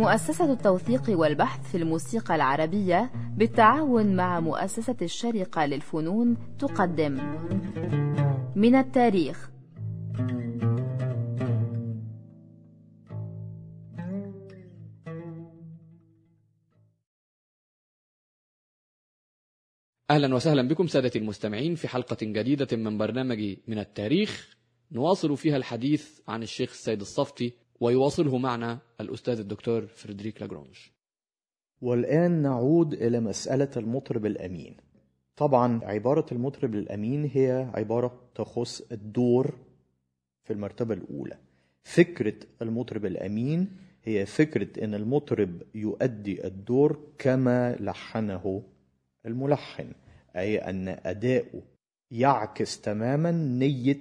مؤسسة التوثيق والبحث في الموسيقى العربية بالتعاون مع مؤسسة الشرقة للفنون تقدم. من التاريخ. أهلا وسهلا بكم سادتي المستمعين في حلقة جديدة من برنامج من التاريخ. نواصل فيها الحديث عن الشيخ السيد الصفتي ويواصله معنا الأستاذ الدكتور فريدريك لاجرونج والآن نعود إلى مسألة المطرب الأمين. طبعا عبارة المطرب الأمين هي عبارة تخص الدور في المرتبة الأولى. فكرة المطرب الأمين هي فكرة أن المطرب يؤدي الدور كما لحنه الملحن أي أن أداؤه يعكس تماما نية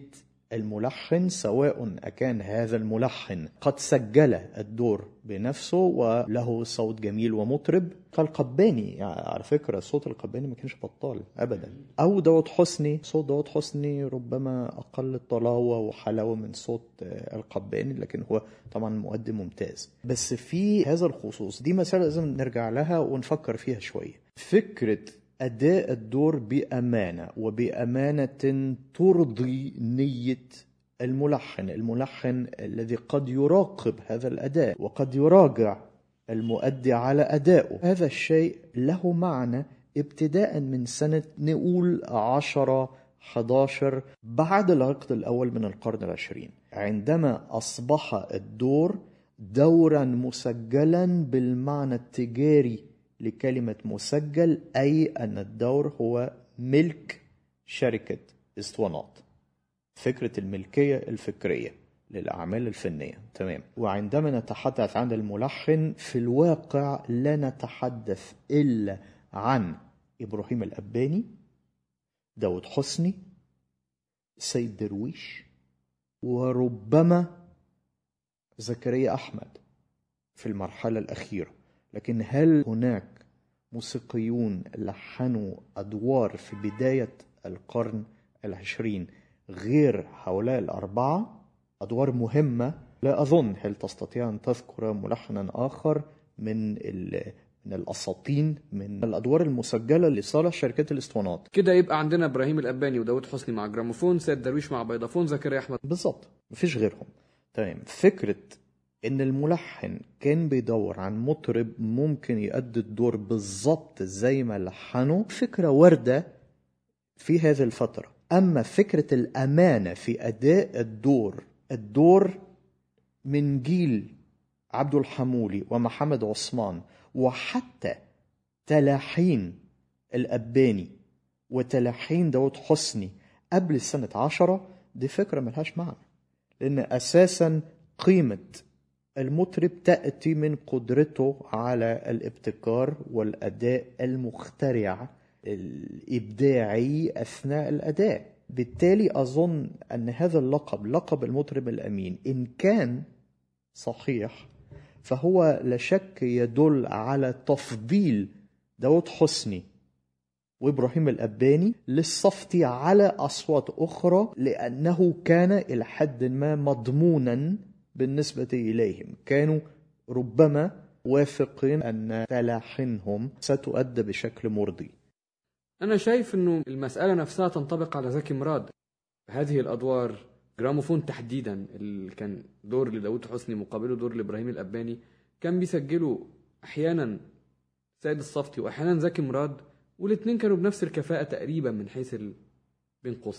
الملحن سواء أكان هذا الملحن قد سجل الدور بنفسه وله صوت جميل ومطرب كالقباني يعني على فكرة صوت القباني ما كانش بطال أبدا. أو داود حسني صوت داود حسني ربما أقل طلاوة وحلاوة من صوت القباني لكن هو طبعا مؤدي ممتاز. بس في هذا الخصوص دي مسألة لازم نرجع لها ونفكر فيها شوية. فكرة أداء الدور بأمانة وبأمانة ترضي نية الملحن الملحن الذي قد يراقب هذا الأداء وقد يراجع المؤدي على أدائه هذا الشيء له معنى ابتداء من سنة نقول عشرة 11 بعد العقد الأول من القرن العشرين عندما أصبح الدور دورا مسجلا بالمعنى التجاري لكلمة مسجل أي أن الدور هو ملك شركة إسطوانات. فكرة الملكية الفكرية للأعمال الفنية. تمام. وعندما نتحدث عن الملحن في الواقع لا نتحدث إلا عن إبراهيم الأباني داود حسني سيد درويش وربما زكريا أحمد في المرحلة الأخيرة. لكن هل هناك موسيقيون لحنوا أدوار في بداية القرن العشرين غير هؤلاء الأربعة؟ أدوار مهمة. لا أظن هل تستطيع أن تذكر ملحنا آخر من من الأساطين من الأدوار المسجلة لصالح شركات الإسطوانات. كده يبقى عندنا إبراهيم الأباني وداود حسني مع جراموفون سيد درويش مع بيضافون زكريا أحمد. بالظبط. مفيش غيرهم. تمام. فكرة إن الملحن كان بيدور عن مطرب ممكن يؤدي الدور بالظبط زي ما لحنه فكرة واردة في هذه الفترة. أما فكرة الأمانة في أداء الدور الدور من جيل عبد الحمولي ومحمد عثمان وحتى تلاحين الأباني وتلاحين داود حسني قبل سنة عشرة دي فكرة ملهاش معنى. لأن أساسا قيمة المطرب تأتي من قدرته على الابتكار والأداء المخترع الإبداعي أثناء الأداء. بالتالي أظن أن هذا اللقب لقب المطرب الأمين إن كان صحيح فهو لا شك يدل على تفضيل داود حسني وإبراهيم الأباني للصفتي على أصوات أخرى لأنه كان إلى حد ما مضمونا بالنسبة إليهم. كانوا ربما واثقين أن تلاحنهم ستؤدى بشكل مرضي. أنا شايف أنه المسألة نفسها تنطبق على زكي مراد. هذه الأدوار جراموفون تحديدا اللي كان دور لداود حسني مقابله دور لإبراهيم الأباني كان بيسجلوا أحيانا سيد الصفتي وأحيانا زكي مراد والاثنين كانوا بنفس الكفاءة تقريبا من حيث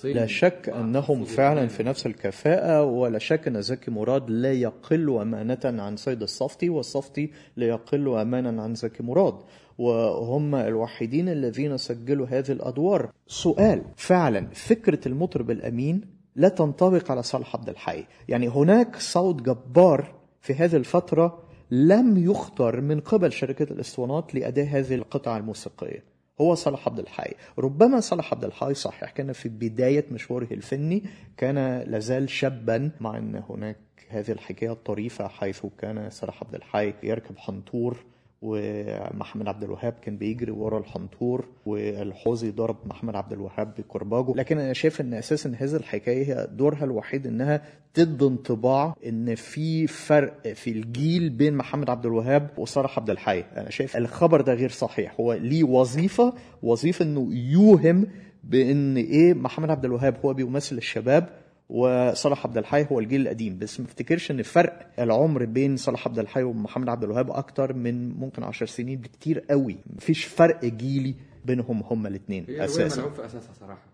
لا شك أنهم فعلا في نفس الكفاءة ولا شك أن زكي مراد لا يقل أمانة عن سيد الصفتي والصفتي لا يقل أمانا عن زكي مراد. وهم الوحيدين الذين سجلوا هذه الأدوار. سؤال فعلا فكرة المطرب الأمين لا تنطبق على صالح عبد الحي. يعني هناك صوت جبار في هذه الفترة لم يختر من قبل شركة الأسطوانات لأداء هذه القطعة الموسيقية. هو صلاح عبد الحي. ربما صلاح عبد الحي صحيح كان في بداية مشواره الفني كان لازال شابا مع أن هناك هذه الحكاية الطريفة حيث كان صلاح عبد الحي يركب حنطور ومحمد عبد الوهاب كان بيجري ورا الحنطور والحوزي ضرب محمد عبد الوهاب بكرباجه. لكن أنا شايف إن أساسا هذه الحكاية هي دورها الوحيد إنها تدي انطباع إن في فرق في الجيل بين محمد عبد الوهاب وصالح عبد الحي. أنا شايف الخبر ده غير صحيح. هو ليه وظيفة؟ وظيفة إنه يوهم بإن إيه محمد عبد الوهاب هو بيمثل الشباب وصلاح عبد الحي هو الجيل القديم. بس ما افتكرش إن فرق العمر بين صلاح عبد الحي ومحمد عبد الوهاب أكتر من ممكن 10 سنين بكتير قوي. مفيش فرق جيلي بينهم هما الاثنين أساسا. ملعوب في أساسها صراحة.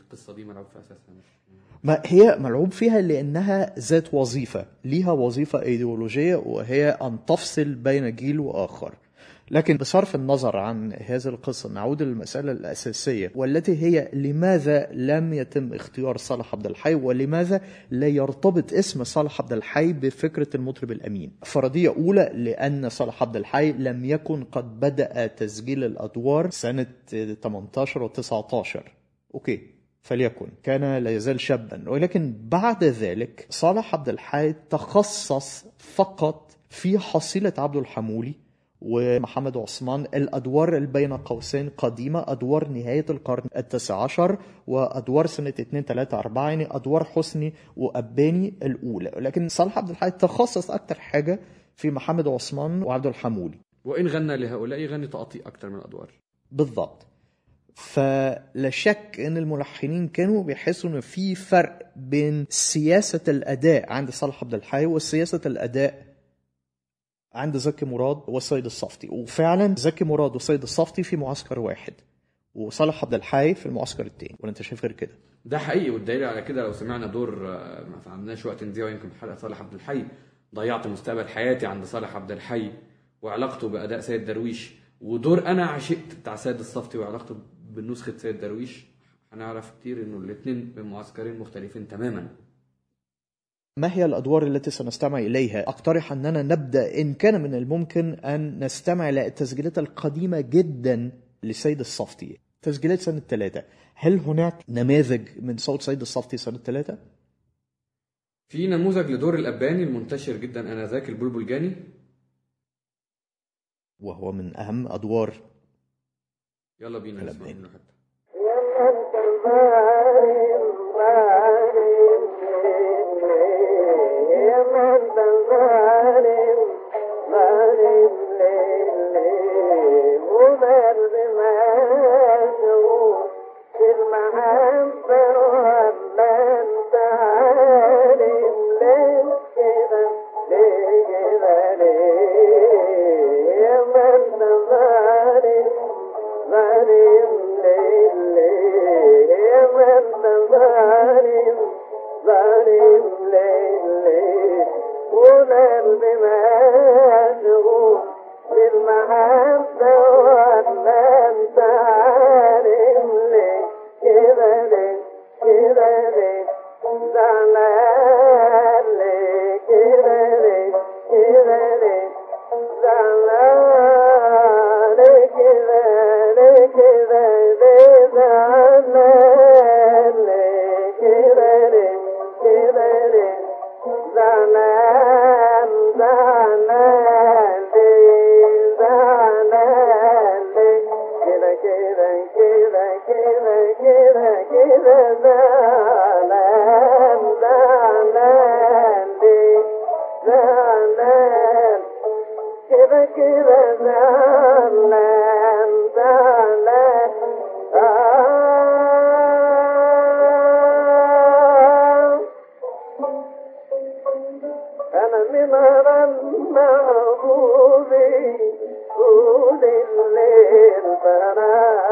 القصة دي ملعوب في أساسها. ما هي ملعوب فيها لأنها ذات وظيفة. ليها وظيفة إيديولوجية وهي أن تفصل بين جيل وآخر. لكن بصرف النظر عن هذه القصة نعود للمسألة الأساسية. والتي هي لماذا لم يتم اختيار صالح عبد الحي؟ ولماذا لا يرتبط اسم صالح عبد الحي بفكرة المطرب الأمين؟ فرضية أولى لأن صالح عبد الحي لم يكن قد بدأ تسجيل الأدوار سنة 18 و 19 أوكي فليكن. كان لا يزال شابا. ولكن بعد ذلك صالح عبد الحي تخصص فقط في حصيلة عبد الحمولي ومحمد عثمان الأدوار بين قوسين قديمة أدوار نهاية القرن التاسع عشر وأدوار سنة 2 3 4 يعني أدوار حسني وأباني الأولى. لكن صالح عبد الحي تخصص أكتر حاجة في محمد عثمان وعبد الحمولي. وإن غنى لهؤلاء يغني تقاطيع أكتر من الادوار بالضبط. فلا شك إن الملحنين كانوا بيحسوا إن في فرق بين سياسة الأداء عند صالح عبد الحي وسياسة الأداء عند زكي مراد والسيد الصفتي. وفعلا زكي مراد والسيد الصفتي في معسكر واحد. وصالح عبد الحي في المعسكر التاني. ولا انت شايف غير كده؟ ده حقيقي. والدليل على كده لو سمعنا دور آه، ما فهمناش وقت نذيعه يمكن حلقة صالح عبد الحي. ضيعت مستقبل حياتي عند صالح عبد الحي وعلاقته بأداء سيد درويش. ودور أنا عشقت بتاع سيد الصفتي وعلاقته بنسخة سيد درويش. هنعرف كتير إنه الاثنين بمعسكرين مختلفين تماما. ما هي الأدوار التي سنستمع إليها؟ أقترح أننا نبدأ إن كان من الممكن أن نستمع إلى التسجيلات القديمة جدا لسيد الصفتي. تسجيلات سنة ثلاثة. هل هناك نماذج من صوت سيد الصفتي سنة ثلاثة؟ في نموذج لدور الأباني المنتشر جدا آنذاك البلبل جاني وهو من أهم أدوار يلا بينا كلام نسمع إيه؟ منه حتة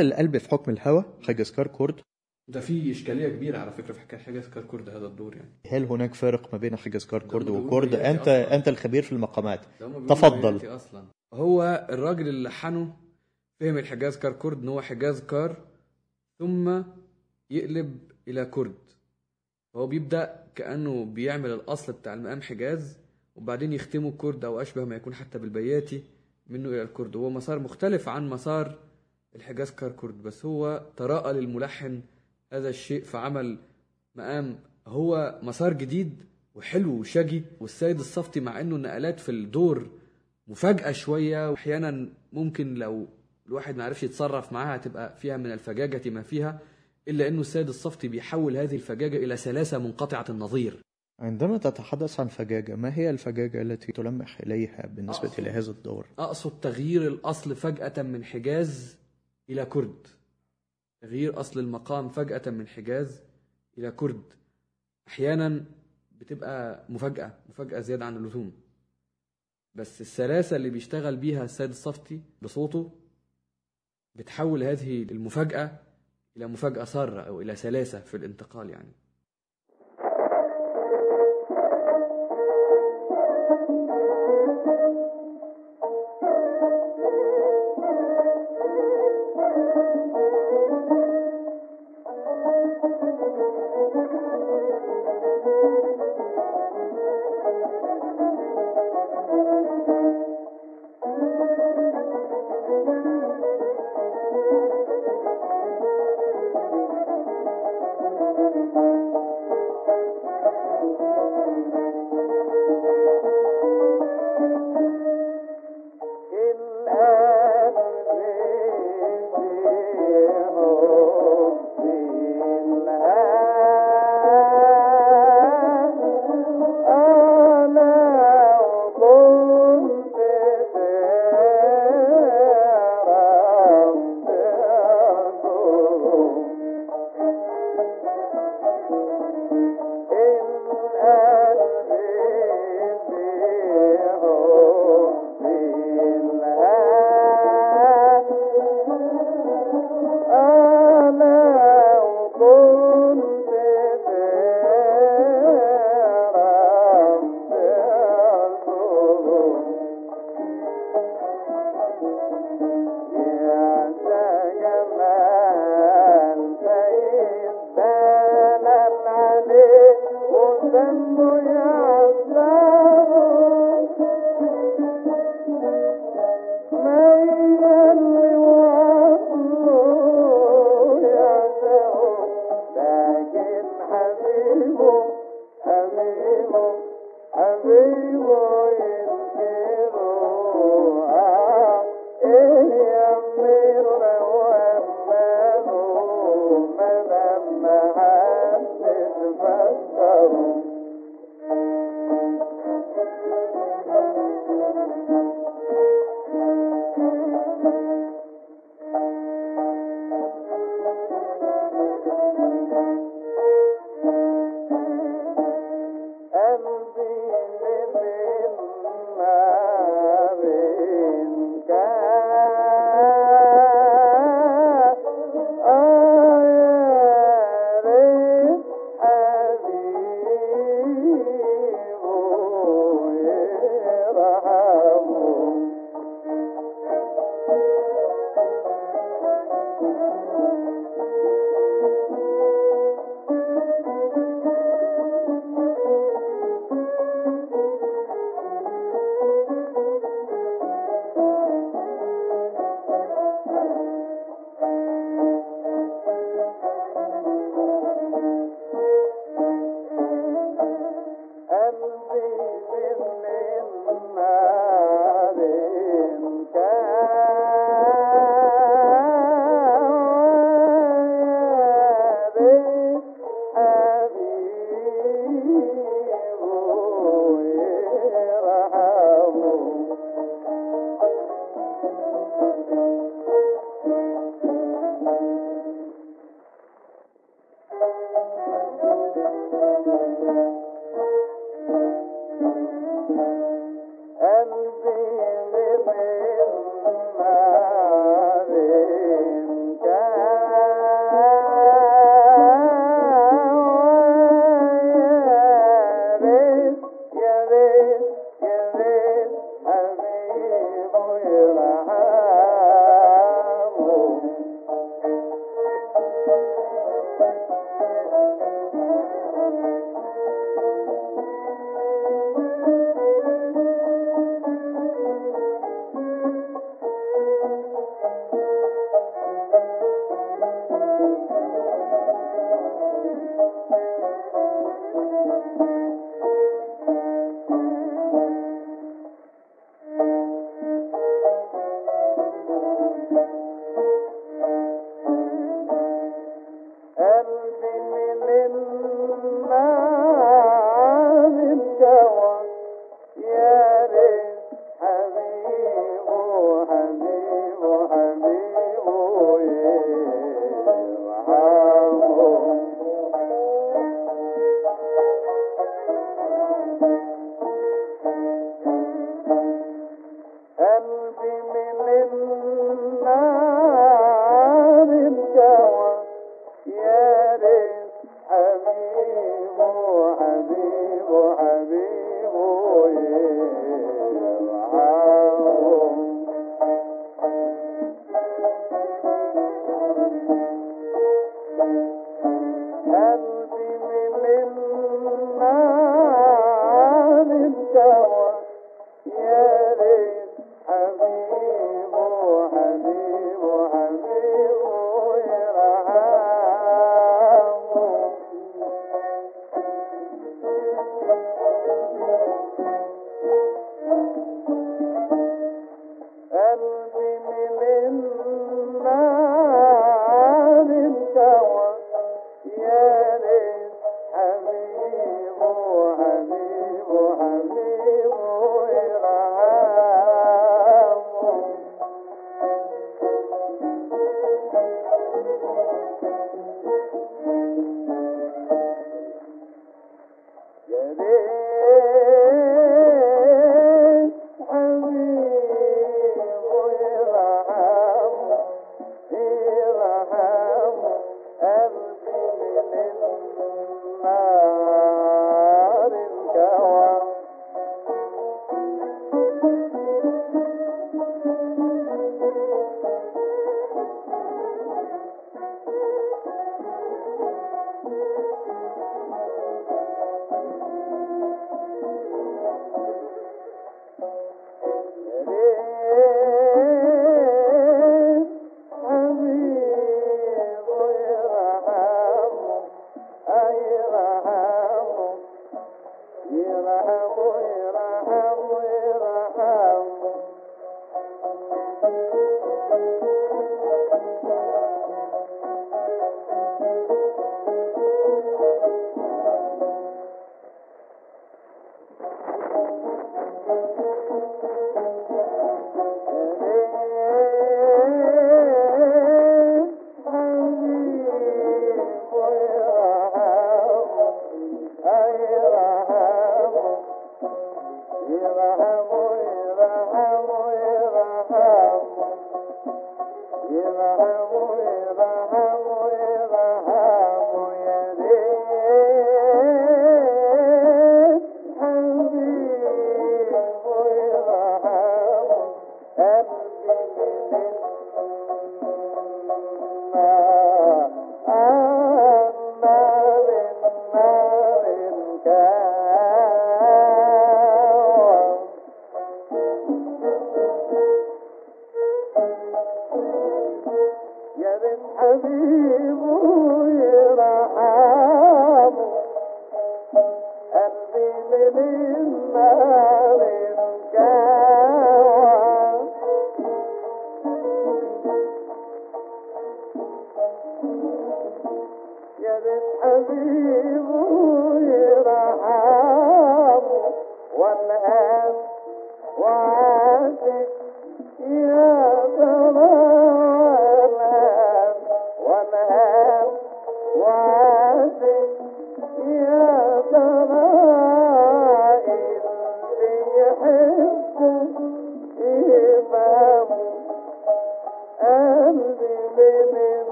القلب في حكم الهوى حجاز كار كرد. ده في إشكالية كبيرة على فكرة في حكاية حجاز كار كرد هذا الدور يعني. هل هناك فارق ما بين حجاز كار كرد بيقولوا وكرد؟ بياتي أنت أصلاً. أنت الخبير في المقامات. بيقولوا تفضل. أصلا. هو الراجل اللي لحنه فهم الحجاز كار كرد إن هو حجاز كار ثم يقلب إلى كرد فهو بيبدأ كأنه بيعمل الأصل بتاع المقام حجاز وبعدين يختموا الكرد أو أشبه ما يكون حتى بالبياتي منه إلى الكرد هو مسار مختلف عن مسار الحجاز كركرد بس هو تراءى للملحن هذا الشيء فعمل مقام هو مسار جديد وحلو وشجي والسيد الصفتي مع إنه النقلات في الدور مفاجأة شوية وأحيانا ممكن لو الواحد ما عرفش يتصرف معاها تبقى فيها من الفجاجة ما فيها إلا إنه السيد الصفتي بيحول هذه الفجاجة إلى سلاسة منقطعة النظير عندما تتحدث عن فجاجة ما هي الفجاجة التي تلمح إليها بالنسبة أقصد. لهذا الدور؟ أقصد تغيير الأصل فجأة من حجاز إلى كرد. تغيير أصل المقام فجأة من حجاز إلى كرد. أحيانا بتبقى مفاجأة مفاجأة زيادة عن اللزوم. بس السلاسة اللي بيشتغل بيها السيد الصفتي بصوته بتحول هذه المفاجأة إلى مفاجأة سارة أو إلى سلاسة في الانتقال يعني.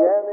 Yen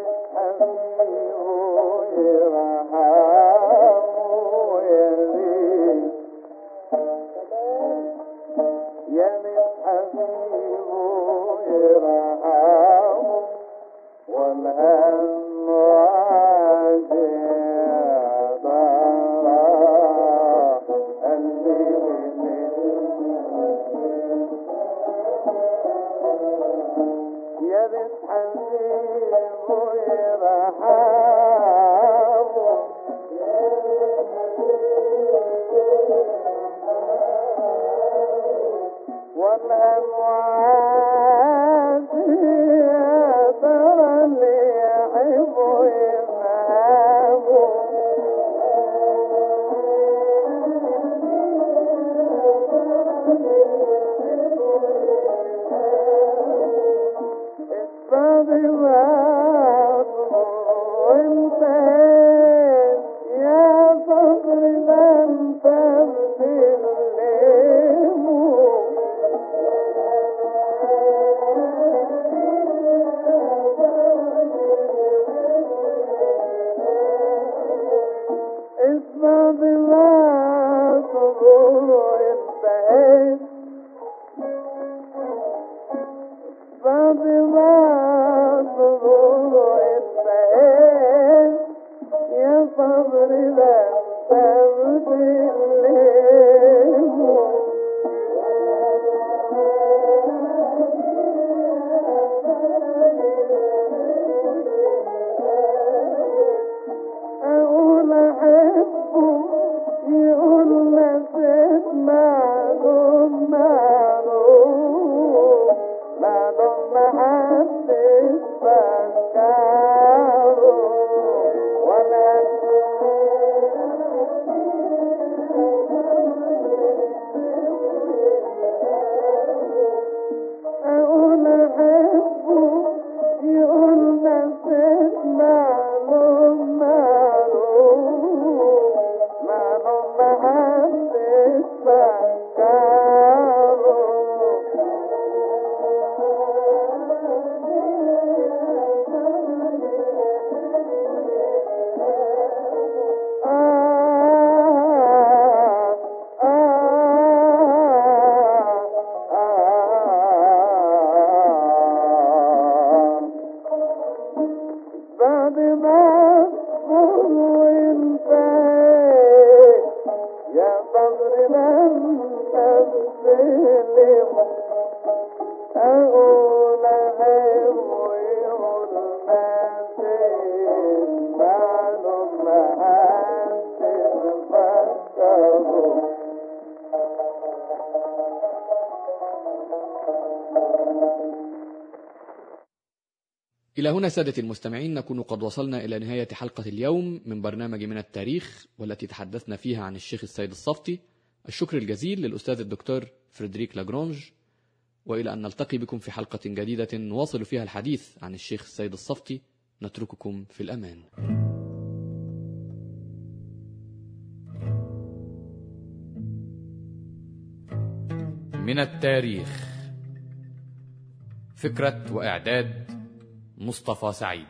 إلى هنا سادة المستمعين نكون قد وصلنا إلى نهاية حلقة اليوم من برنامج من التاريخ والتي تحدثنا فيها عن الشيخ السيد الصفتي. الشكر الجزيل للأستاذ الدكتور فريدريك لاجرونج وإلى أن نلتقي بكم في حلقة جديدة نواصل فيها الحديث عن الشيخ السيد الصفتي. نترككم في الأمان. من التاريخ. فكرة وإعداد مصطفى سعيد.